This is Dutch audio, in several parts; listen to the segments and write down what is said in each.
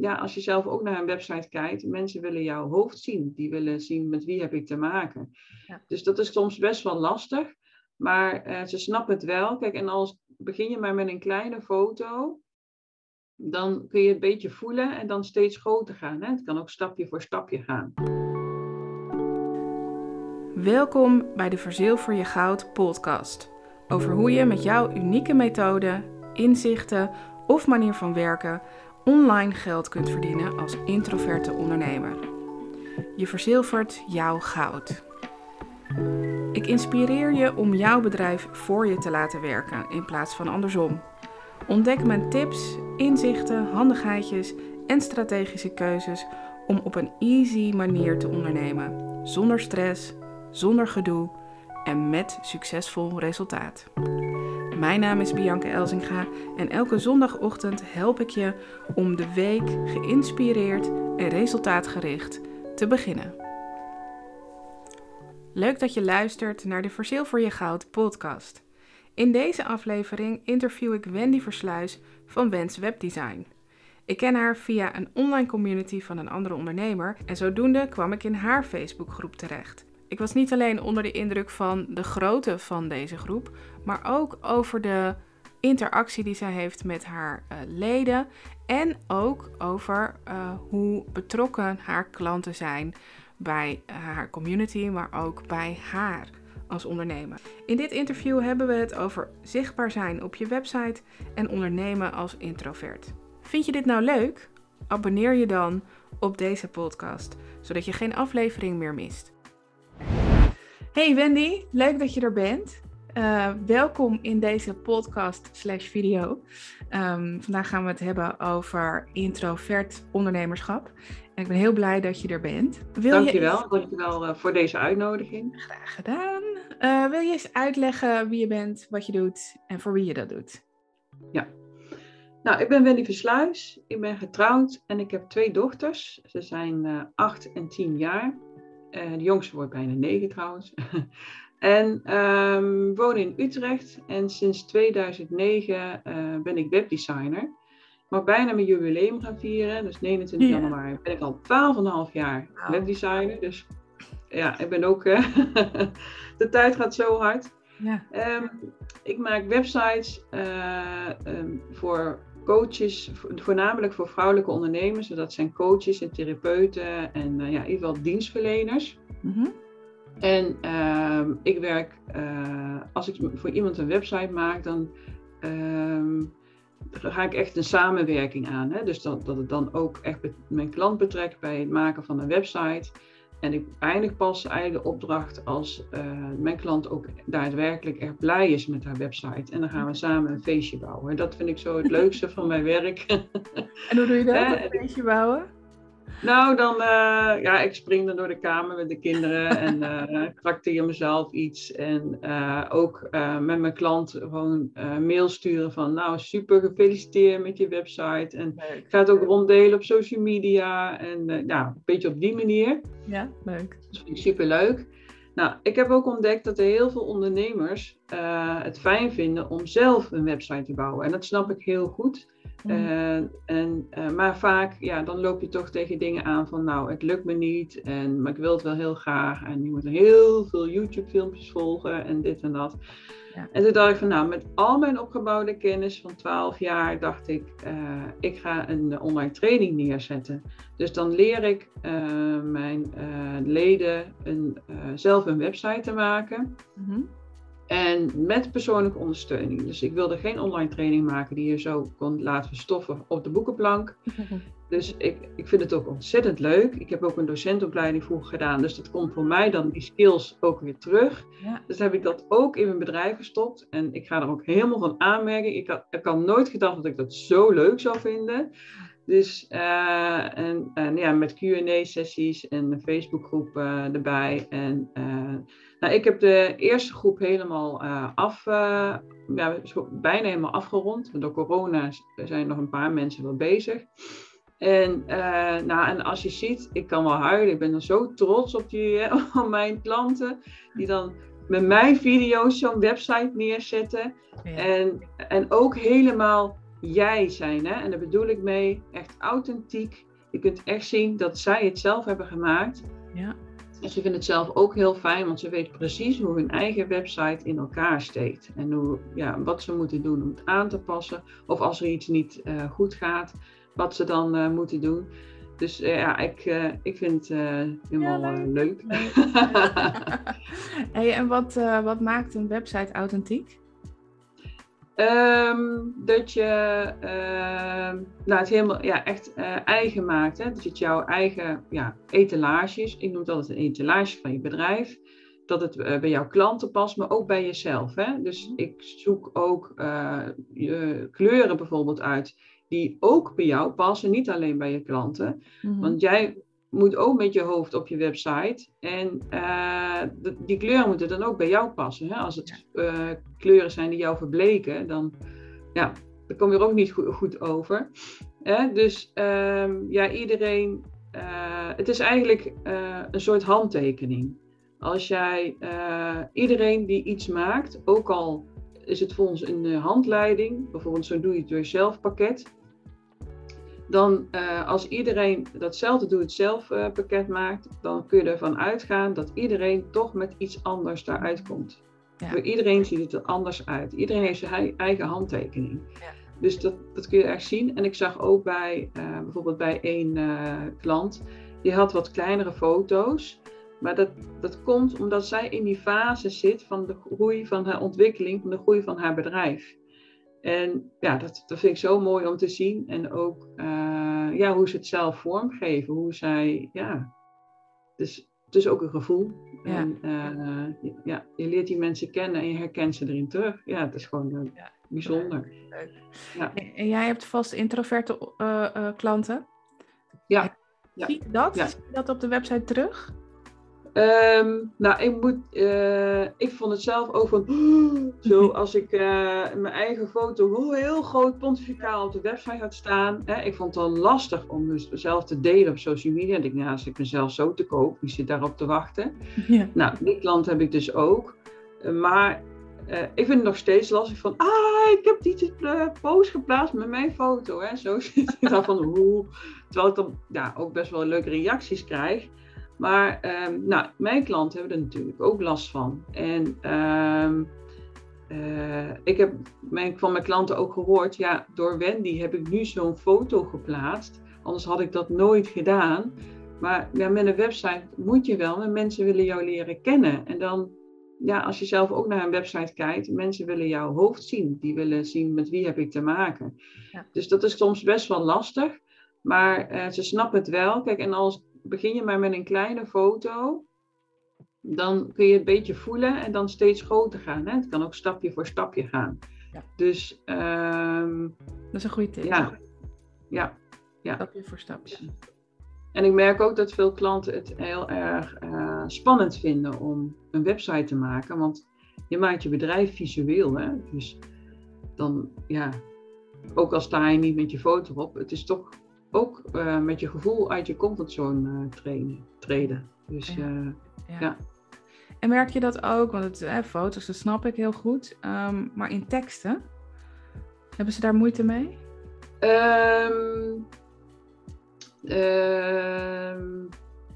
ja, als je zelf ook naar een website kijkt, mensen willen jouw hoofd zien. Die willen zien met wie heb ik te maken. Ja. Dus dat is soms best wel lastig. Maar uh, ze snappen het wel. Kijk, en als begin je maar met een kleine foto, dan kun je het een beetje voelen en dan steeds groter gaan. Hè? Het kan ook stapje voor stapje gaan. Welkom bij de Verzilver je Goud podcast. Over hoe je met jouw unieke methode, inzichten of manier van werken online geld kunt verdienen als introverte ondernemer. Je verzilvert jouw goud. Ik inspireer je om jouw bedrijf voor je te laten werken in plaats van andersom. Ontdek mijn tips, inzichten, handigheidjes en strategische keuzes om op een easy manier te ondernemen, zonder stress, zonder gedoe en met succesvol resultaat. Mijn naam is Bianca Elzinga en elke zondagochtend help ik je om de week geïnspireerd en resultaatgericht te beginnen. Leuk dat je luistert naar de Verzilver je Goud podcast. In deze aflevering interview ik Wendy Versluis van Wens Webdesign. Ik ken haar via een online community van een andere ondernemer en zodoende kwam ik in haar Facebookgroep terecht. Ik was niet alleen onder de indruk van de grootte van deze groep, maar ook over de interactie die zij heeft met haar uh, leden en ook over uh, hoe betrokken haar klanten zijn bij haar community, maar ook bij haar als ondernemer. In dit interview hebben we het over zichtbaar zijn op je website en ondernemen als introvert. Vind je dit nou leuk? Abonneer je dan op deze podcast, zodat je geen aflevering meer mist. Hey Wendy, leuk dat je er bent. Uh, welkom in deze podcast slash video. Um, vandaag gaan we het hebben over introvert ondernemerschap. En ik ben heel blij dat je er bent. Wil dankjewel, je... dankjewel uh, voor deze uitnodiging. Graag gedaan. Uh, wil je eens uitleggen wie je bent, wat je doet en voor wie je dat doet? Ja, nou, ik ben Wendy Versluis. Ik ben getrouwd en ik heb twee dochters. Ze zijn acht en tien jaar. Uh, de jongste wordt bijna negen trouwens. en um, woon in Utrecht en sinds 2009 uh, eh, ben ik webdesigner. Mag bijna mijn jubileum gaan vieren, dus 29 ja. januari ben ik al 12,5 jaar wow. webdesigner. Dus ja, ik ben ook, uh, de tijd gaat zo hard. Ja. Um, ik maak websites uh, um, voor coaches, voornamelijk voor vrouwelijke ondernemers. Dat zijn coaches en therapeuten en uh, ja, in ieder geval dienstverleners. Mm -hmm. En uh, ik werk, uh, als ik voor iemand een website maak, dan uh, ga ik echt een samenwerking aan. Hè? Dus dat, dat het dan ook echt mijn klant betrekt bij het maken van een website. En ik eindig pas eigenlijk de opdracht als uh, mijn klant ook daadwerkelijk echt blij is met haar website. En dan gaan we samen een feestje bouwen. Dat vind ik zo het leukste van mijn werk. En hoe doe je dat, een feestje bouwen? Nou, dan, uh, ja, ik spring dan door de kamer met de kinderen en uh, trakteer mezelf iets. En uh, ook met mijn klant gewoon mail sturen van, nou, super gefeliciteerd met je website. En leuk. ik ga het ook ronddelen op social media en ja, een beetje op die manier. Ja, leuk. Dat vind ik super leuk. Nou, ik heb ook ontdekt dat er heel veel ondernemers het fijn vinden om zelf een website te bouwen. En dat snap ik heel goed. Uh, en, uh, maar vaak, ja, dan loop je toch tegen dingen aan van, nou, het lukt me niet, en, maar ik wil het wel heel graag. En je moet heel veel YouTube-filmpjes volgen en dit en dat. Ja. En toen dacht ik van, nou, met al mijn opgebouwde kennis van 12 jaar, dacht ik, uh, ik ga een online training neerzetten. Dus dan leer ik mijn leden een, zelf een website te maken. Mm -hmm. En met persoonlijke ondersteuning. Dus ik wilde geen online training maken die je zo kon laten verstoffen op de boekenplank. Dus ik, ik vind het ook ontzettend leuk. Ik heb ook een docentopleiding vroeger gedaan. Dus dat komt voor mij dan die skills ook weer terug. Ja. Dus heb ik dat ook in mijn bedrijf gestopt. En ik ga er ook helemaal van aanmerken. Ik had, ik had nooit gedacht dat ik dat zo leuk zou vinden. Dus uh, en, en, ja, met QA-sessies en een Facebookgroep uh, erbij. En uh, nou, ik heb de eerste groep helemaal af, ja, bijna helemaal afgerond. Door corona zijn nog een paar mensen wel bezig. En, nou, en als je ziet, ik kan wel huilen. Ik ben dan zo trots op, die, op mijn klanten. Die dan met mijn video's zo'n website neerzetten. Ja. En, en ook helemaal jij zijn. Hè? En daar bedoel ik mee echt authentiek. Je kunt echt zien dat zij het zelf hebben gemaakt. Ja. En ze vinden het zelf ook heel fijn, want ze weten precies hoe hun eigen website in elkaar steekt. En hoe, ja, wat ze moeten doen om het aan te passen. Of als er iets niet uh, goed gaat, wat ze dan uh, moeten doen. Dus uh, ja, ik, ik vind het helemaal ja, leuk. leuk. hey, en wat, wat maakt een website authentiek? Um, dat je uh, nou, het helemaal ja, echt uh, eigen maakt. Hè? Dat het jouw eigen ja, etalages, ik noem het altijd een etalage van je bedrijf. Dat het uh, bij jouw klanten past, maar ook bij jezelf. Hè? Dus ik zoek ook je kleuren bijvoorbeeld uit die ook bij jou passen, niet alleen bij je klanten. Mm-hmm. Want jij moet ook met je hoofd op je website. En uh, die kleuren moeten dan ook bij jou passen. Hè? Als het uh, kleuren zijn die jou verbleken, dan, ja, dan kom je er ook niet goed, goed over. Hè? Dus um, ja, iedereen. Uh, het is eigenlijk een soort handtekening. Als jij iedereen die iets maakt, ook al is het volgens een handleiding, bijvoorbeeld zo'n doe-het-zelf pakket, dan uh, als iedereen datzelfde doe-het-zelf uh, pakket maakt, dan kun je ervan uitgaan dat iedereen toch met iets anders daaruit komt. Ja. Voor iedereen ziet het er anders uit. Iedereen heeft zijn eigen handtekening. Ja. Dus dat, dat kun je echt zien. En ik zag ook bij uh, bijvoorbeeld bij één klant, die had wat kleinere foto's. Maar dat, dat komt omdat zij in die fase zit van de groei van haar ontwikkeling, van de groei van haar bedrijf. En ja, dat, dat vind ik zo mooi om te zien. En ook uh, ja, hoe ze het zelf vormgeven. Hoe zij, ja, dus het is ook een gevoel. Ja. En uh, ja, je leert die mensen kennen en je herkent ze erin terug. Ja, het is gewoon uh, ja. bijzonder. Ja. En jij hebt vast introverte klanten. Ja. Zie je dat? Zie je dat op de website terug? Um, nou, ik, moet, uh, ik vond het zelf ook van. zo als ik uh, mijn eigen foto heel groot pontificaal op de website had staan. Hè, ik vond het al lastig om mezelf te delen op social media. En ik nou, als ik mezelf zo te koop, wie zit daarop te wachten? Ja. Nou, die klant heb ik dus ook. Uh, maar ik vind het nog steeds lastig van. Ah, ik heb die post geplaatst met mijn foto. Hè. Zo zit ik dan van. Hoe. Terwijl ik dan ja, ook best wel leuke reacties krijg. Maar um, nou, mijn klanten hebben er natuurlijk ook last van. En um, uh, ik heb mijn, van mijn klanten ook gehoord, ja, door Wendy heb ik nu zo'n foto geplaatst. Anders had ik dat nooit gedaan. Maar ja, met een website moet je wel, en mensen willen jou leren kennen. En dan, ja, als je zelf ook naar een website kijkt, mensen willen jouw hoofd zien. Die willen zien met wie heb ik te maken. Ja. Dus dat is soms best wel lastig. Maar uh, ze snappen het wel. Kijk, en als begin je maar met een kleine foto, dan kun je het een beetje voelen en dan steeds groter gaan. Hè? Het kan ook stapje voor stapje gaan. Ja. Dus. Um, dat is een goede tip. Ja. ja. ja. Stapje voor stapje. En ik merk ook dat veel klanten het heel erg uh, spannend vinden om een website te maken. Want je maakt je bedrijf visueel. Hè? Dus dan, ja, ook al sta je niet met je foto op, het is toch ook uh, met je gevoel uit je comfortzone uh, trainen, treden. Dus ja. Uh, ja. ja. En merk je dat ook, want het, eh, foto's, dat snap ik heel goed. Um, maar in teksten, hebben ze daar moeite mee? Um,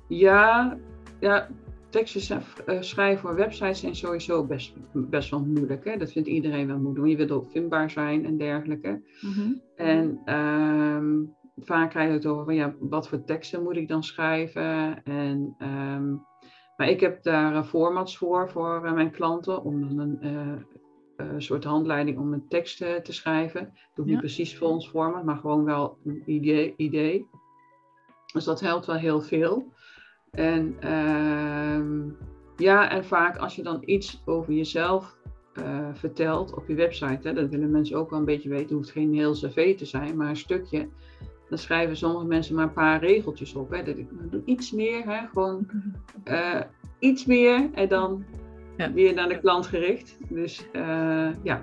ja, ja, teksten schrijven voor websites zijn sowieso best, best wel moeilijk. Hè? Dat vindt iedereen wel moeilijk. Je wilt ook vindbaar zijn en dergelijke. Mm -hmm. En um, vaak krijg je het over van ja, wat voor teksten moet ik dan schrijven. En, um, maar ik heb daar formats voor, voor uh, mijn klanten, om een uh, uh, soort handleiding om een tekst te schrijven. Doe ja. niet precies voor ons format, maar gewoon wel een idee. idee. Dus dat helpt wel heel veel. En ehm, ja, en vaak als je dan iets over jezelf vertelt op je website, hè, dat willen mensen ook wel een beetje weten, het hoeft geen heel cv te zijn, maar een stukje dan schrijven sommige mensen maar een paar regeltjes op. Hè. Dat ik doe iets meer, hè. gewoon uh, iets meer en dan ja. weer naar de klant gericht. Dus uh, ja,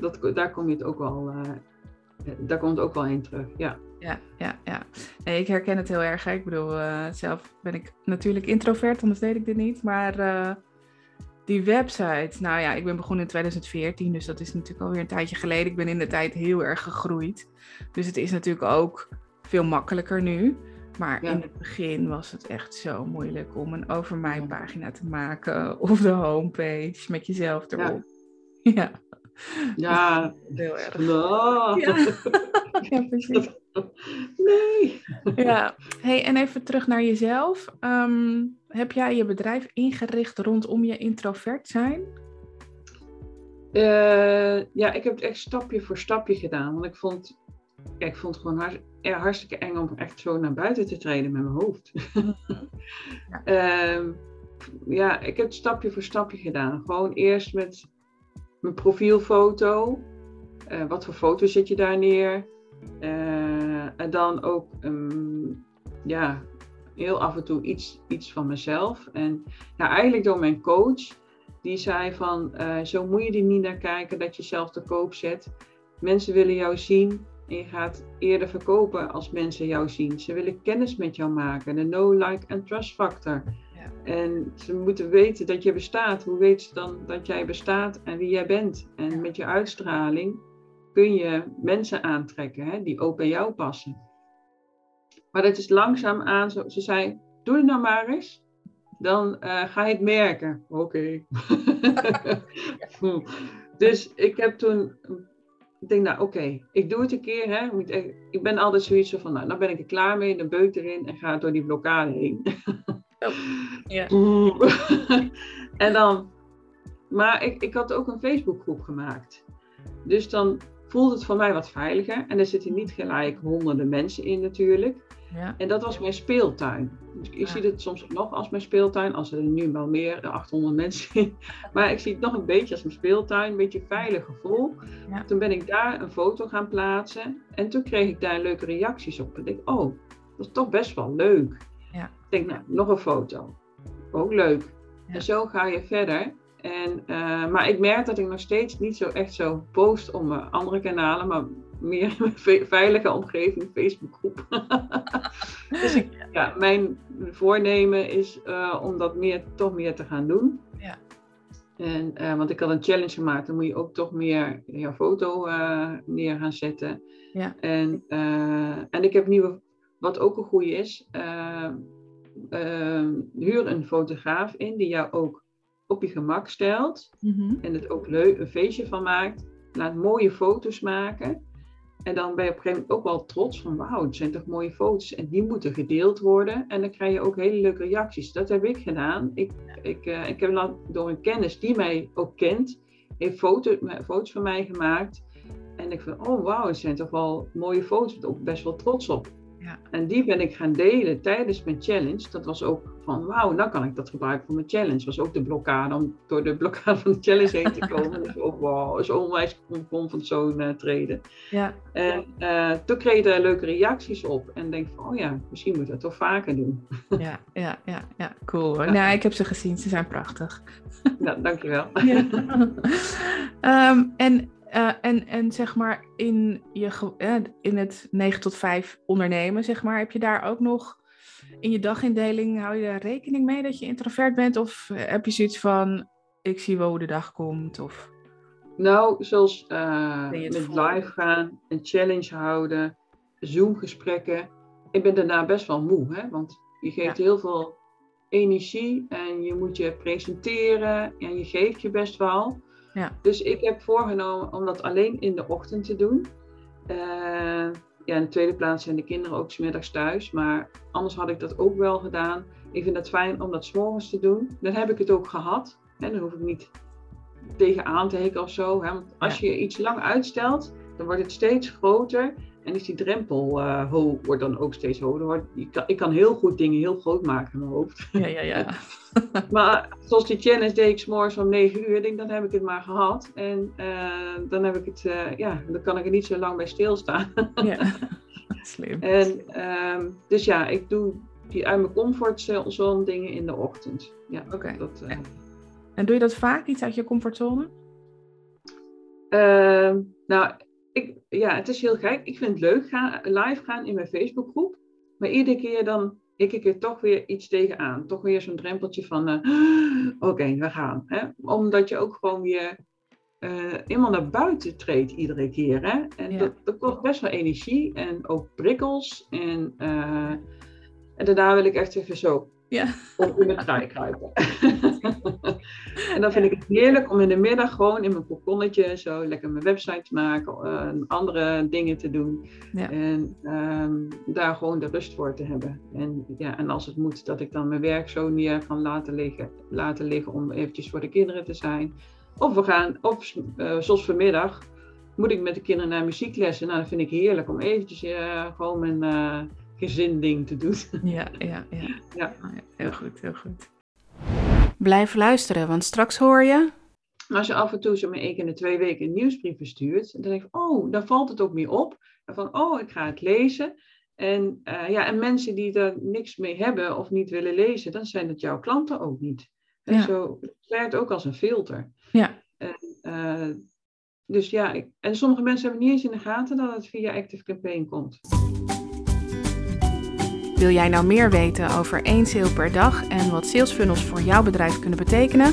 dat, dat, daar kom je het ook wel, uh, daar komt het ook wel in terug. Ja. Ja, ja, ja. Nee, ik herken het heel erg. Hè. Ik bedoel, zelf ben ik natuurlijk introvert, anders deed ik dit niet. Maar die website. Nou ja, ik ben begonnen in 2014, dus dat is natuurlijk alweer een tijdje geleden. Ik ben in de tijd heel erg gegroeid. Dus het is natuurlijk ook veel makkelijker nu. Maar in het begin was het echt zo moeilijk om een over mij pagina te maken. Of de homepage met jezelf erop. Ja. Ja, heel erg. No. Ja. ja, precies. Nee. Ja, hey, en even terug naar jezelf. Ehm, heb jij je bedrijf ingericht rondom je introvert zijn? Uh, ja, ik heb het echt stapje voor stapje gedaan. Want ik vond, ik vond het gewoon hartstikke eng om echt zo naar buiten te treden met mijn hoofd. ja. uh, ja, ik heb het stapje voor stapje gedaan. Gewoon eerst met mijn profielfoto. Uh, wat voor foto zet je daar neer? Uh, en dan ook um, ja, heel af en toe iets, iets van mezelf. En ja, eigenlijk door mijn coach, die zei van uh, zo moet je er niet naar kijken dat je zelf te koop zet. Mensen willen jou zien en je gaat eerder verkopen als mensen jou zien. Ze willen kennis met jou maken, de know, like en trust factor. Ja. En ze moeten weten dat je bestaat. Hoe weten ze dan dat jij bestaat en wie jij bent? En met je uitstraling kun je mensen aantrekken hè, die ook bij jou passen. Maar dat is langzaam aan. Zo, ze zei, doe het nou maar eens. Dan uh, ga je het merken. Oké. dus ik heb toen. Ik denk, nou oké, ik doe het een keer. Hè. Ik ben altijd zoiets van, nou, dan ben ik er klaar mee. Dan beuk erin en ga door die blokkade heen. oh. en dan. Maar ik, ik had ook een Facebookgroep gemaakt. Dus dan voelt het voor mij wat veiliger. En er zitten niet gelijk honderden mensen in natuurlijk. Ja. En dat was mijn speeltuin. Dus ik zie het soms nog als mijn speeltuin, als er nu wel meer, 800 mensen in. Maar ik zie het nog een beetje als mijn speeltuin, een beetje veilig gevoel. Ja. Toen ben ik daar een foto gaan plaatsen en toen kreeg ik daar leuke reacties op. En ik denk, oh, dat is toch best wel leuk. Ja. Ik denk, nou, nog een foto. Ook leuk. En zo ga je verder. En, uh, maar ik merk dat ik nog steeds niet zo echt zo post op mijn andere kanalen, maar meer veilige omgeving, Facebookgroep. dus ik, ja, mijn voornemen is uh, om dat meer, toch meer te gaan doen. Ja. En, uh, want ik had een challenge gemaakt, dan moet je ook toch meer jouw foto uh, neer gaan zetten. Ja. En, en ik heb nieuwe, wat ook een goede is, huur een fotograaf in die jou ook op je gemak stelt. Mhm. En het ook leuk een feestje van maakt. Laat mooie foto's maken. En dan ben je op een gegeven moment ook wel trots van wauw, het zijn toch mooie foto's. En die moeten gedeeld worden. En dan krijg je ook hele leuke reacties. Dat heb ik gedaan. Ik, ik, uh, ik heb door een kennis die mij ook kent, heeft foto, foto's van mij gemaakt. En ik vind, oh wauw, het zijn toch wel mooie foto's. Ik ben ook best wel trots op. Ja. En die ben ik gaan delen tijdens mijn challenge. Dat was ook van, wauw, nou kan ik dat gebruiken voor mijn challenge. was ook de blokkade om door de blokkade van de challenge heen te komen. dus ook, wauw, is onwijs comfortzone uh, treden. Ja. En uh, toen kreeg je er leuke reacties op. En denk van, oh ja, misschien moet ik dat toch vaker doen. ja, ja, ja, ja, cool. Ja. Nou, ik heb ze gezien, ze zijn prachtig. nou, dankjewel. ja. um, en uh, en, en zeg maar in, je, uh, in het 9 tot 5 ondernemen, zeg maar, heb je daar ook nog in je dagindeling, hou je daar rekening mee dat je introvert bent? Of heb je zoiets van, ik zie wel hoe de dag komt? Of... Nou, zoals uh, met live gaan, een challenge houden, Zoom-gesprekken. Ik ben daarna best wel moe, hè? want je geeft heel veel energie en je moet je presenteren en je geeft je best wel. Ja. Dus ik heb voorgenomen om dat alleen in de ochtend te doen. Uh, ja, in de tweede plaats zijn de kinderen ook smiddags thuis. Maar anders had ik dat ook wel gedaan. Ik vind het fijn om dat s'morgens te doen. Dan heb ik het ook gehad. Hè, dan hoef ik niet tegenaan te hikken of zo. Hè. Want als je iets lang uitstelt, dan wordt het steeds groter. En is die drempel uh, wordt dan ook steeds hoger. Ik kan, ik kan heel goed dingen heel groot maken in mijn hoofd. Ja, ja, ja. maar zoals die challenge deed ik s'morgens om 9 uur. denk dan heb ik het maar gehad. En uh, dan heb ik het, uh, ja, dan kan ik er niet zo lang bij stilstaan. ja, slim. En, um, dus ja, ik doe die uit mijn comfortzone dingen in de ochtend. Ja, oké. Okay. En doe je dat vaak, iets uit je comfortzone? Uh, nou, ik, ja, het is heel gek. Ik vind het leuk gaan, live gaan in mijn Facebookgroep. Maar iedere keer dan ik er toch weer iets tegenaan. Toch weer zo'n drempeltje van, uh, oké, we gaan. Hè? Omdat je ook gewoon weer uh, eenmaal naar buiten treedt iedere keer. Hè? En dat, dat, kost best wel energie en ook prikkels. En, uh, en daarna wil ik echt even zo ja. op in mijn trui kruipen. en dan vind ik het heerlijk om in de middag gewoon in mijn kokonnetje zo lekker mijn website te maken, uh, andere dingen te doen. Ja. En um, daar gewoon de rust voor te hebben. En, ja, en als het moet, dat ik dan mijn werk zo neer kan laten liggen, laten liggen om eventjes voor de kinderen te zijn. Of we gaan, of uh, zoals vanmiddag, moet ik met de kinderen naar muzieklessen. Nou, dat vind ik heerlijk om eventjes uh, gewoon mijn gezinding te doen. Ja, ja, ja. ja. Heel goed, heel goed. Blijf luisteren, want straks hoor je... Als je af en toe zo maar één keer in de twee weken een nieuwsbrief verstuurt, dan denk ik, oh, dan valt het ook meer op. Van, oh, ik ga het lezen. En, ja, en mensen die er niks mee hebben of niet willen lezen, dan zijn het jouw klanten ook niet. En ja. zo het werkt ook als een filter. Ja. En, uh, dus ja, ik, en sommige mensen hebben niet eens in de gaten dat het via Active Campaign komt. Wil jij nou meer weten over één sale per dag en wat sales funnels voor jouw bedrijf kunnen betekenen?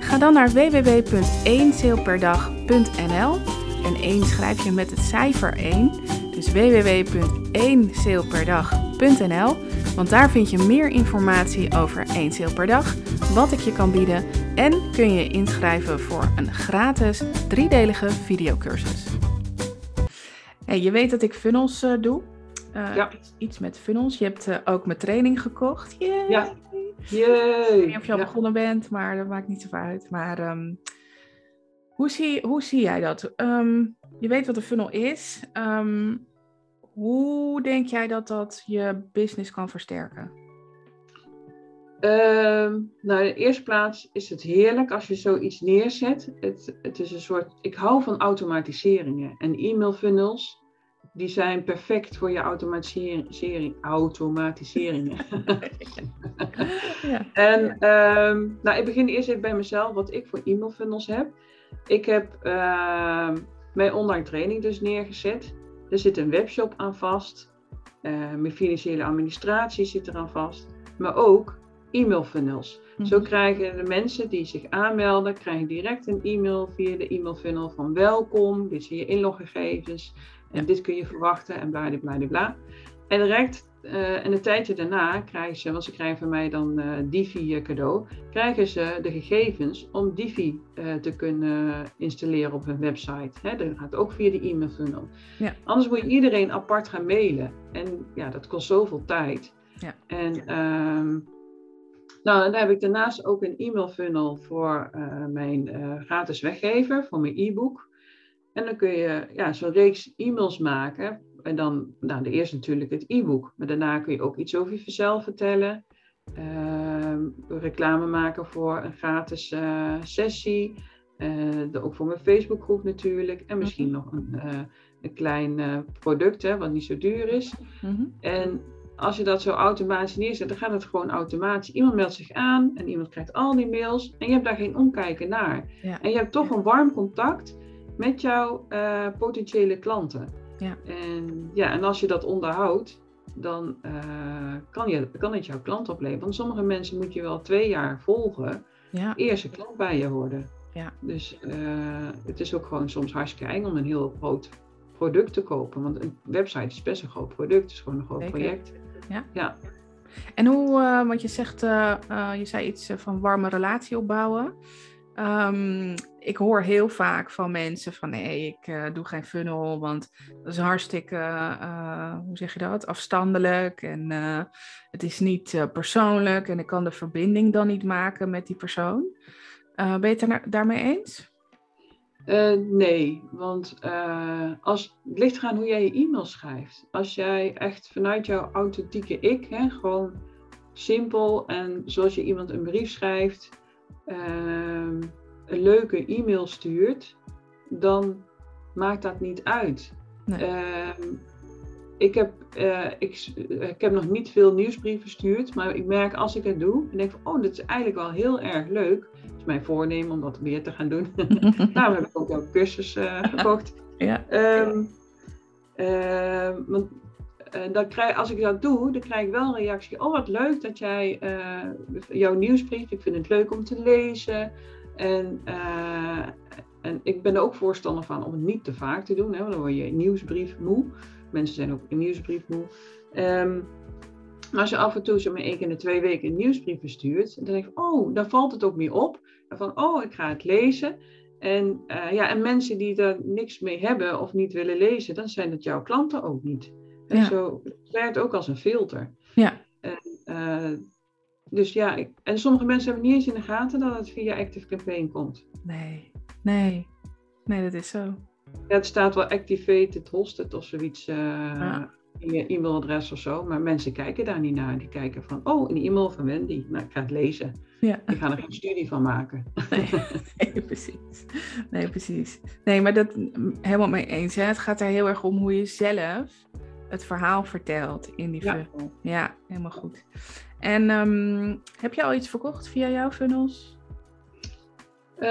Ga dan naar www.1saleperdag.nl en 1 schrijf je met het cijfer 1, dus www.1saleperdag.nl, want daar vind je meer informatie over één sale per dag, wat ik je kan bieden en kun je inschrijven voor een gratis driedelige videocursus. Hey, je weet dat ik funnels uh, doe. Uh, ja. Iets met funnels. Je hebt uh, ook mijn training gekocht. Yay. Ja. Yay. Ik weet niet of je al ja. begonnen bent, maar dat maakt niet zoveel uit. Maar um, hoe, zie, hoe zie jij dat? Um, je weet wat een funnel is. Um, hoe denk jij dat dat je business kan versterken? Nou, in de eerste plaats is het heerlijk als je zoiets neerzet. Het, het is een soort. Ik hou van automatiseringen. En e-mail funnels, die zijn perfect voor je automatisering, automatiseringen. ja. En um, nou, ik begin eerst even bij mezelf wat ik voor e-mail funnels heb. Ik heb uh, mijn online training dus neergezet. Er zit een webshop aan vast. Uh, mijn financiële administratie zit eraan vast. Maar ook e-mail funnels. Mm-hmm. Zo krijgen de mensen die zich aanmelden, krijgen direct een e-mail via de e-mail funnel van welkom, dit zijn je inloggegevens en dit kun je verwachten en bla bla bla bla. En direct uh, en een tijdje daarna krijgen ze, want ze krijgen van mij dan uh, Divi cadeau, krijgen ze de gegevens om Divi uh, te kunnen installeren op hun website. Hè, dat gaat ook via de e-mail funnel. Ja. Anders moet je iedereen apart gaan mailen. En ja, dat kost zoveel tijd. Ja. En um, nou, dan heb ik daarnaast ook een e-mail funnel voor mijn gratis weggever, voor mijn e-book. En dan kun je ja, zo'n reeks e-mails maken en dan, nou, de eerste natuurlijk het e-book. Maar daarna kun je ook iets over jezelf vertellen. Uh, reclame maken voor een gratis uh, sessie. Uh, ook voor mijn Facebookgroep natuurlijk. En misschien nog een, uh, een klein product, hè, wat niet zo duur is. Mm-hmm. En als je dat zo automatisch neerzet, dan gaat het gewoon automatisch. Iemand meldt zich aan en iemand krijgt al die mails. En je hebt daar geen omkijken naar. Ja. En je hebt toch een warm contact met jouw potentiële klanten. Ja. En, ja, en als je dat onderhoudt, dan uh, kan, je, kan het jouw klant opleveren. Want sommige mensen moet je wel twee jaar volgen, ja. eerst een klant bij je worden. Ja. Dus uh, het is ook gewoon soms hartstikke eng om een heel groot product te kopen. Want een website is best een groot product, het is gewoon een groot Zeker. project. Ja. ja. En hoe, uh, want je zegt, je zei iets van warme relatie opbouwen. Um, ik hoor heel vaak van mensen van nee, ik uh, doe geen funnel, want dat is hartstikke, uh, hoe zeg je dat, afstandelijk en uh, het is niet persoonlijk en ik kan de verbinding dan niet maken met die persoon. ben je het daar, daarmee eens? nee, want als, het ligt eraan hoe jij je e-mail schrijft. Als jij echt vanuit jouw authentieke ik, hè, gewoon simpel en zoals je iemand een brief schrijft, ehm, een leuke e-mail stuurt, dan maakt dat niet uit. Nee. Uh, ik, heb, uh, ik, ik heb nog niet veel nieuwsbrieven verstuurd, maar ik merk als ik het doe, en denk van, oh, dit is eigenlijk wel heel erg leuk. Het is mijn voornemen om dat meer te gaan doen. Daarom heb ik ook jouw cursus uh, gekocht. ja. Um, want uh, dan krijg, als ik dat doe, dan krijg ik wel een reactie. Oh, wat leuk dat jij jouw nieuwsbrief, ik vind het leuk om te lezen. En, en ik ben er ook voorstander van om het niet te vaak te doen, hè, want dan word je nieuwsbrief moe. Mensen zijn ook een nieuwsbrief moe. Um, als je af en toe zo maar één keer in de twee weken een nieuwsbrief verstuurt, dan denk ik, oh, dan valt het ook meer op. Van, oh, ik ga het lezen. En, ja, en mensen die er niks mee hebben of niet willen lezen, dan zijn het jouw klanten ook niet. En zo het werkt ook als een filter. Ja. En, uh, dus ja, ik, en sommige mensen hebben niet eens in de gaten dat het via Active Campaign komt. Nee, nee, nee, dat is zo. Ja, het staat wel activated hosted of zoiets. Uh, ja in je e-mailadres of zo. Maar mensen kijken daar niet naar. Die kijken van, oh, een e-mail van Wendy. Nou, ik ga het lezen. Ja. Ik ga er geen studie van maken. Nee, precies. Nee, precies. Nee, maar dat helemaal mee eens. Hè? Het gaat er heel erg om hoe je zelf het verhaal vertelt in die funnel. Ja, helemaal goed. En um, heb je al iets verkocht via jouw funnels? Uh,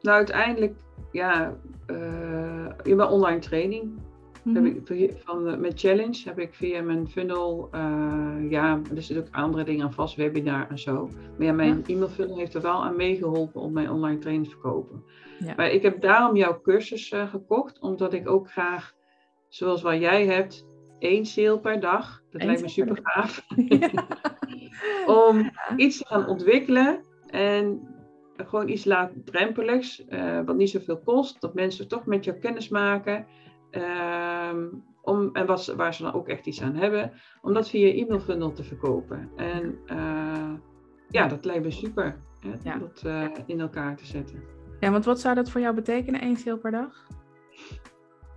nou, uiteindelijk, ja, uh, in mijn online training heb ik, mhm. van, met Challenge heb ik via mijn funnel, uh, ja, er zitten ook andere dingen aan vast, webinar en zo. Maar ja, mijn e-mail funnel heeft er wel aan meegeholpen om mijn online training te verkopen. Ja. Maar ik heb daarom jouw cursus gekocht, omdat ik ook graag, zoals wat jij hebt, één sale per dag. Dat lijkt me super gaaf. om iets te gaan ontwikkelen en gewoon iets laagdrempeligs, uh, wat niet zoveel kost, dat mensen toch met jou kennis maken. Ehm, om, en wat, waar ze dan ook echt iets aan hebben, om dat via e-mail funnel te verkopen. En uh, ja, dat lijkt me super, hè, dat uh, in elkaar te zetten. Ja, want wat zou dat voor jou betekenen, één sale per dag?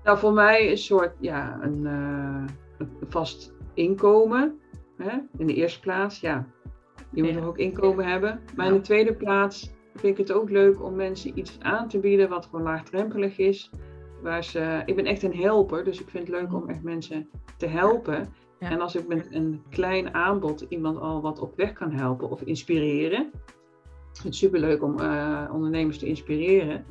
Nou, voor mij een soort, ja, een, uh, een vast inkomen. Hè? In de eerste plaats, ja, je moet nog ook inkomen hebben. Maar in de tweede plaats vind ik het ook leuk om mensen iets aan te bieden wat gewoon laagdrempelig is. Waar ze, ik ben echt een helper, dus ik vind het leuk om echt mensen te helpen. En als ik met een klein aanbod iemand al wat op weg kan helpen of inspireren. Het is superleuk om uh, ondernemers te inspireren.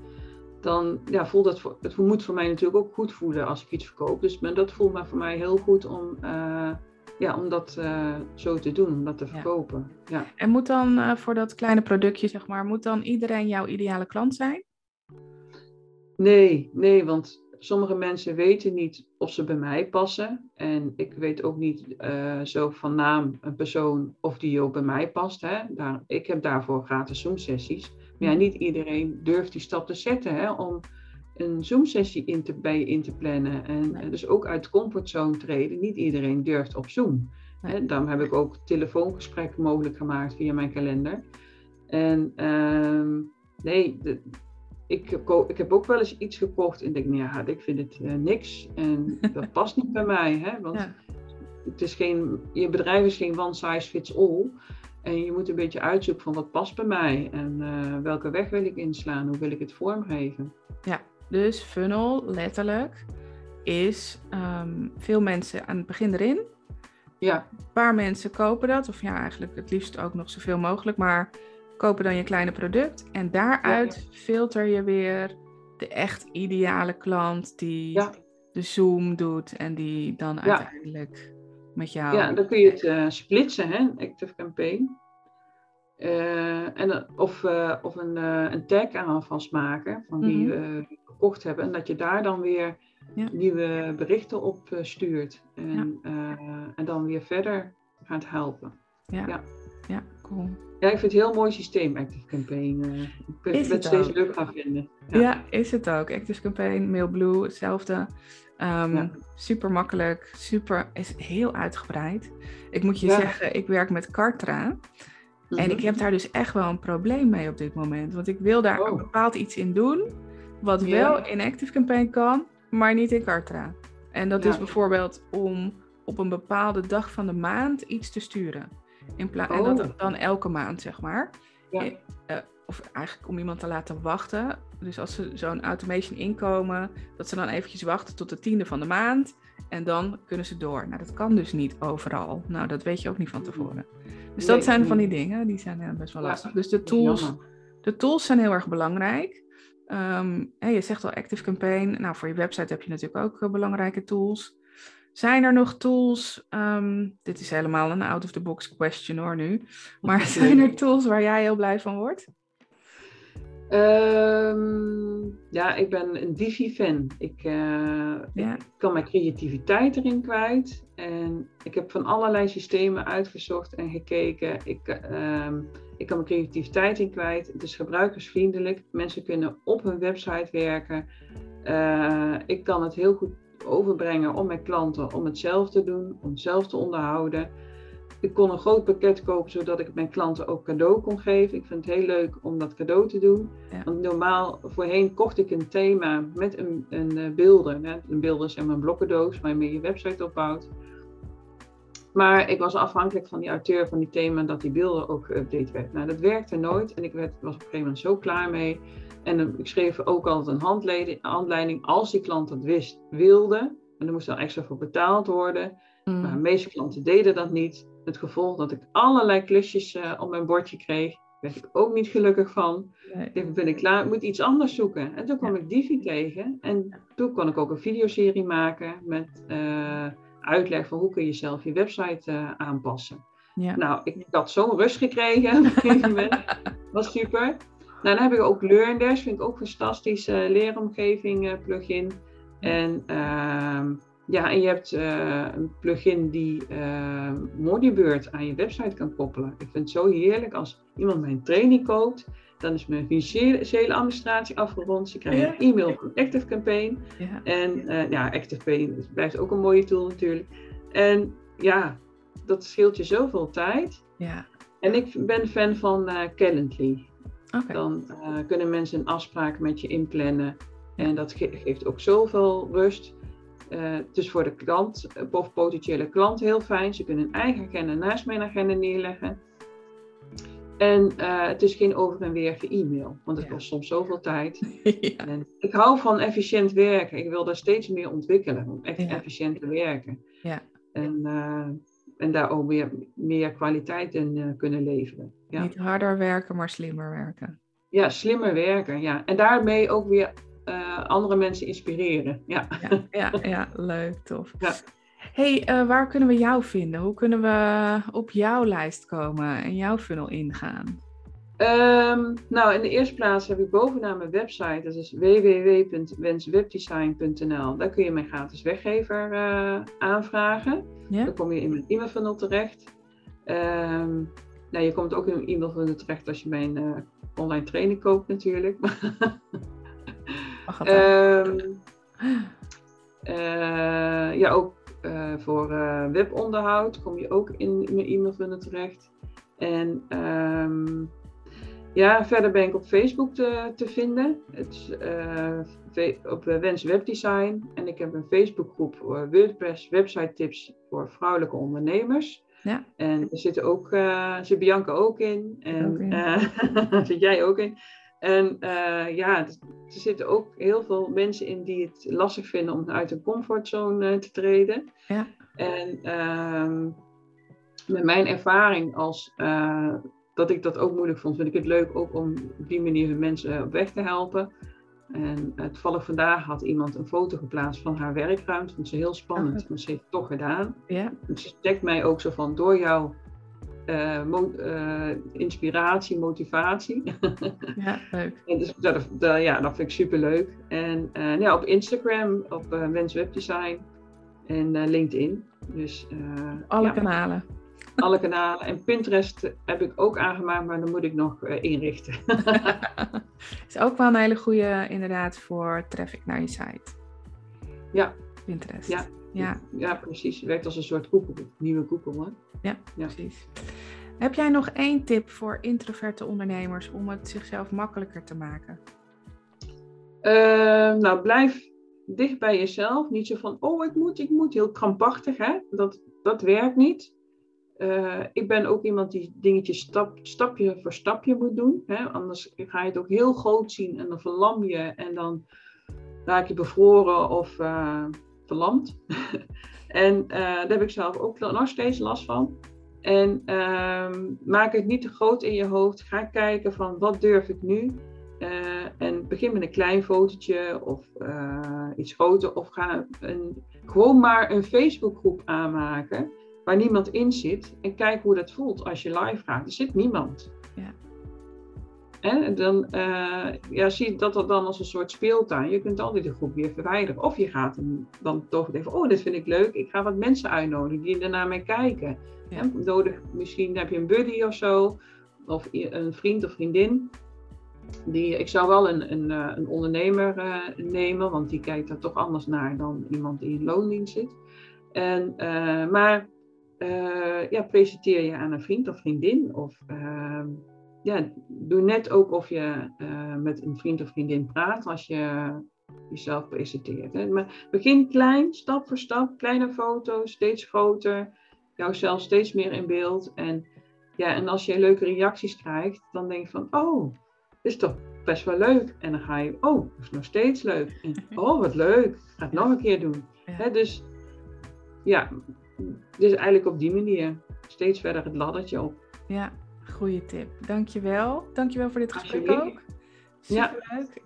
Dan ja, voelt dat voor, het moet voor mij natuurlijk ook goed voelen als ik iets verkoop. Dus maar dat voelt maar voor mij heel goed om, uh, ja, om dat uh, zo te doen, om dat te verkopen. Ja. En moet dan voor dat kleine productje, zeg maar, moet dan iedereen jouw ideale klant zijn? Nee, nee, want sommige mensen weten niet of ze bij mij passen. En ik weet ook niet zo van naam een persoon of die ook bij mij past. Hè. Daar, ik heb daarvoor gratis Zoom-sessies. Maar ja, niet iedereen durft die stap te zetten hè, om een Zoom-sessie in te, bij je in te plannen. En dus ook uit de comfortzone treden. Niet iedereen durft op Zoom. Hè. Daarom heb ik ook telefoongesprekken mogelijk gemaakt via mijn kalender. En uh, nee, de, ik, ik heb ook wel eens iets gekocht en denk, nou ja, ik vind het uh, niks en dat past niet bij mij. Hè? Want het is geen, je bedrijf is geen one size fits all. En je moet een beetje uitzoeken van wat past bij mij en uh, welke weg wil ik inslaan, hoe wil ik het vormgeven. Ja, dus funnel letterlijk is um, veel mensen aan het begin erin. Ja. Een paar mensen kopen dat, of ja, eigenlijk het liefst ook nog zoveel mogelijk, maar kopen dan je kleine product en daaruit filter je weer de echt ideale klant die de Zoom doet en die dan uiteindelijk met jou. Ja, dan kun je het uh, splitsen, hè, Active Campaign. Uh, en, of, uh, of een, een tag aan vastmaken van wie mm gekocht hebben. En dat je daar dan weer nieuwe berichten op stuurt. En, en dan weer verder gaat helpen. Ja, ja. cool. Ja, ik vind het een heel mooi systeem, Active Campaign. Ik ben het steeds leuk gaan vinden. Ja. ja. is het ook. Active Campaign, MailBlue, hetzelfde. Um, Super makkelijk, super, is heel uitgebreid. Ik moet je zeggen, ik werk met Kartra. En ik mhm. heb daar dus echt wel een probleem mee op dit moment. Want ik wil daar oh. een bepaald iets in doen, wat wel in Active Campaign kan, maar niet in Kartra. En dat is bijvoorbeeld om op een bepaalde dag van de maand iets te sturen. In plaats En dat oh. dan elke maand, zeg maar. Ja. Of eigenlijk om iemand te laten wachten. Dus als ze zo'n automation inkomen, dat ze dan eventjes wachten tot de tiende van de maand. En dan kunnen ze door. Nou, dat kan dus niet overal. Nou, dat weet je ook niet van tevoren. Dus dat zijn van die dingen, die zijn uh, best wel lastig. Dus de tools, de tools zijn heel erg belangrijk. Um, je zegt al Active Campaign. Nou, voor je website heb je natuurlijk ook uh, belangrijke tools. Zijn er nog tools, ehm, dit is helemaal een out-of-the-box question hoor nu, maar zijn er tools waar jij heel blij van wordt? Um, ja, ik ben een Divi-fan. Ik, uh, ik, kan mijn creativiteit erin kwijt. En ik heb van allerlei systemen uitgezocht en gekeken. Ik, uh, ik kan mijn creativiteit in kwijt. Het is gebruikersvriendelijk. Mensen kunnen op hun website werken. Uh, ik kan het heel goed overbrengen om mijn klanten om het zelf te doen, om het zelf te onderhouden. Ik kon een groot pakket kopen zodat ik mijn klanten ook cadeau kon geven. Ik vind het heel leuk om dat cadeau te doen. Want normaal, voorheen kocht ik een thema met een, een eh, beelden. Hè. Een beelden is een blokkendoos waarmee je website opbouwt. Maar ik was afhankelijk van die auteur van die thema dat die beelden ook geüpdate werden. Nou, dat werkte nooit en ik werd, was op een gegeven moment zo klaar mee. En ik schreef ook altijd een handleiding als die klant dat wist, wilde. En er moest dan extra voor betaald worden. Mm. Maar de meeste klanten deden dat niet. Het gevolg dat ik allerlei klusjes uh, op mijn bordje kreeg, werd ik ook niet gelukkig van. Nee. ben ik klaar, ik moet iets anders zoeken. En toen kwam ik Divi tegen. En toen kon ik ook een videoserie maken met uh, uitleg van hoe kun je zelf je website uh, aanpassen. Ja. Nou, ik had zo'n rust gekregen op een gegeven moment. was super. Nou, dan heb ik ook LearnDash, vind ik ook een fantastische leeromgeving plugin. En uh, ja, en je hebt uh, een plugin die uh, Moneybird aan je website kan koppelen. Ik vind het zo heerlijk als iemand mijn training koopt. Dan is mijn financiële administratie afgerond. Ze krijgen een e-mail van Active Campaign. Ja. En uh, ja, Active Campaign blijft ook een mooie tool natuurlijk. En ja, dat scheelt je zoveel tijd. Ja. En ik ben fan van Calendly. Okay. Dan kunnen mensen een afspraak met je inplannen. En dat geeft ook zoveel rust. Uh, dus voor de klant of potentiële klant heel fijn. Ze kunnen een eigen agenda naast mijn agenda neerleggen. En uh, het is geen over en weer e-mail, want het kost soms zoveel tijd. Ja. En ik hou van efficiënt werken. Ik wil daar steeds meer ontwikkelen, om echt efficiënt te werken. Ja. En, uh, en daar ook meer, meer kwaliteit in kunnen leveren. Niet harder werken, maar slimmer werken. Ja, slimmer werken. Ja. En daarmee ook weer uh, andere mensen inspireren. Ja, ja, ja, ja leuk, tof. Ja. hey, uh, waar kunnen we jou vinden? Hoe kunnen we op jouw lijst komen en jouw funnel ingaan? Um, nou, in de eerste plaats heb ik bovenaan mijn website, dat is www.wenswebdesign.nl. Daar kun je mijn gratis weggever uh, aanvragen. Ja? Dan kom je in mijn e-mail funnel terecht. Um, nou, je komt ook in mijn e-mail funnel terecht als je mijn uh, online training koopt natuurlijk. Um, uh, ja, ook uh, voor uh, webonderhoud kom je ook in mijn e-mailfunnel terecht. En um, ja, verder ben ik op Facebook te, te vinden. Het is op Wens Webdesign. En ik heb een Facebookgroep voor WordPress website tips voor vrouwelijke ondernemers. Ja. En er zitten ook, zit Bianca ook in. En ook in. zit jij ook in. En uh, ja, er zitten ook heel veel mensen in die het lastig vinden om uit hun comfortzone uh, te treden. Ja. En uh, met mijn ervaring als uh, dat ik dat ook moeilijk vond, vind ik het leuk ook om op die manier mensen op weg te helpen. En toevallig vandaag had iemand een foto geplaatst van haar werkruimte. Vond ze heel spannend, oh. maar ze heeft het toch gedaan. Ja. Dus ze dekt mij ook zo van door jouw uh, uh, inspiratie, motivatie. Ja, leuk. en dus, dat, dat, ja, dat vind ik super leuk. En uh, ja, op Instagram, op Wens Webdesign en LinkedIn. Dus, alle kanalen. Alle kanalen. En Pinterest heb ik ook aangemaakt, maar dan moet ik nog inrichten. is ook wel een hele goede inderdaad voor traffic naar je site. Ja. Pinterest. Ja. Ja. ja, precies. Het werkt als een soort koepel, nieuwe koepel. Hè? Ja, ja, precies. Heb jij nog één tip voor introverte ondernemers om het zichzelf makkelijker te maken? Uh, nou, blijf dicht bij jezelf. Niet zo van, oh, ik moet, ik moet. Heel krampachtig, hè. Dat, dat werkt niet. Uh, ik ben ook iemand die dingetjes stap, stapje voor stapje moet doen. Hè? Anders ga je het ook heel groot zien en dan verlam je en dan raak je bevroren of uh, verlamd. en uh, daar heb ik zelf ook nog steeds last van. En uh, maak het niet te groot in je hoofd. Ga kijken van wat durf ik nu. en begin met een klein fotootje of iets groter. Of ga een, gewoon maar een Facebookgroep aanmaken waar niemand in zit. En kijk hoe dat voelt als je live gaat. Er zit niemand. En dan uh, ja, zie dat dat dan als een soort speeltuin. Je kunt altijd de groep weer verwijderen. Of je gaat hem dan toch even, oh, dit vind ik leuk. Ik ga wat mensen uitnodigen die er naar mij kijken. Ja. nodig, misschien heb je een buddy of zo. Of een vriend of vriendin. Die, ik zou wel een, een, eh, een ondernemer uh, nemen, want die kijkt er toch anders naar dan iemand die in loondienst zit. En, uh, maar ja, presenteer je aan een vriend of vriendin. Of ehm, ja, doe net ook of je uh, met een vriend of vriendin praat als je jezelf presenteert. Hè. Maar begin klein, stap voor stap, kleine foto's, steeds groter, jouzelf steeds meer in beeld. En, ja, en als je leuke reacties krijgt, dan denk je van, oh, dit is toch best wel leuk. En dan ga je, oh, dat is nog steeds leuk. En, oh, wat leuk, ga het nog een keer doen. Hè, dus ja, dus eigenlijk op die manier steeds verder het laddertje op. Ja, Goeie tip. Dankjewel. Dankjewel voor dit gesprek ook. Superleuk. Ja.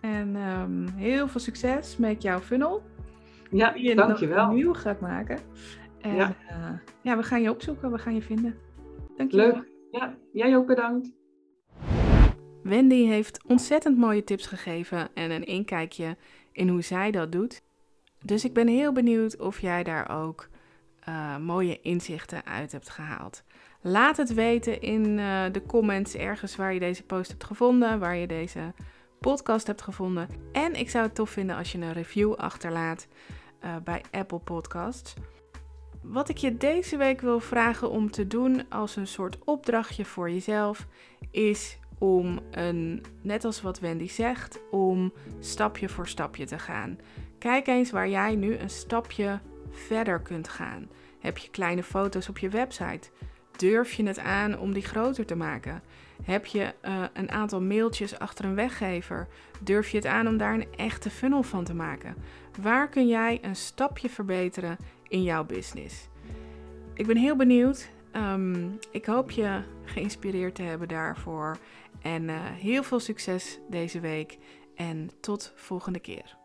En um, heel veel succes met jouw funnel. Ja, die je dankjewel. Nieuw gaat maken. En ja. Uh, ja, we gaan je opzoeken. We gaan je vinden. Dankjewel. Leuk. Ja, jij ook bedankt. Wendy heeft ontzettend mooie tips gegeven en een inkijkje in hoe zij dat doet. Dus ik ben heel benieuwd of jij daar ook uh, mooie inzichten uit hebt gehaald. Laat het weten in uh, de comments ergens waar je deze post hebt gevonden, waar je deze podcast hebt gevonden. En ik zou het tof vinden als je een review achterlaat uh, bij Apple Podcasts. Wat ik je deze week wil vragen om te doen als een soort opdrachtje voor jezelf, is om een, net als wat Wendy zegt, om stapje voor stapje te gaan. Kijk eens waar jij nu een stapje verder kunt gaan. Heb je kleine foto's op je website? Durf je het aan om die groter te maken? Heb je uh, een aantal mailtjes achter een weggever? Durf je het aan om daar een echte funnel van te maken? Waar kun jij een stapje verbeteren in jouw business? Ik ben heel benieuwd. Um, ik hoop je geïnspireerd te hebben daarvoor. En uh, heel veel succes deze week. En tot volgende keer.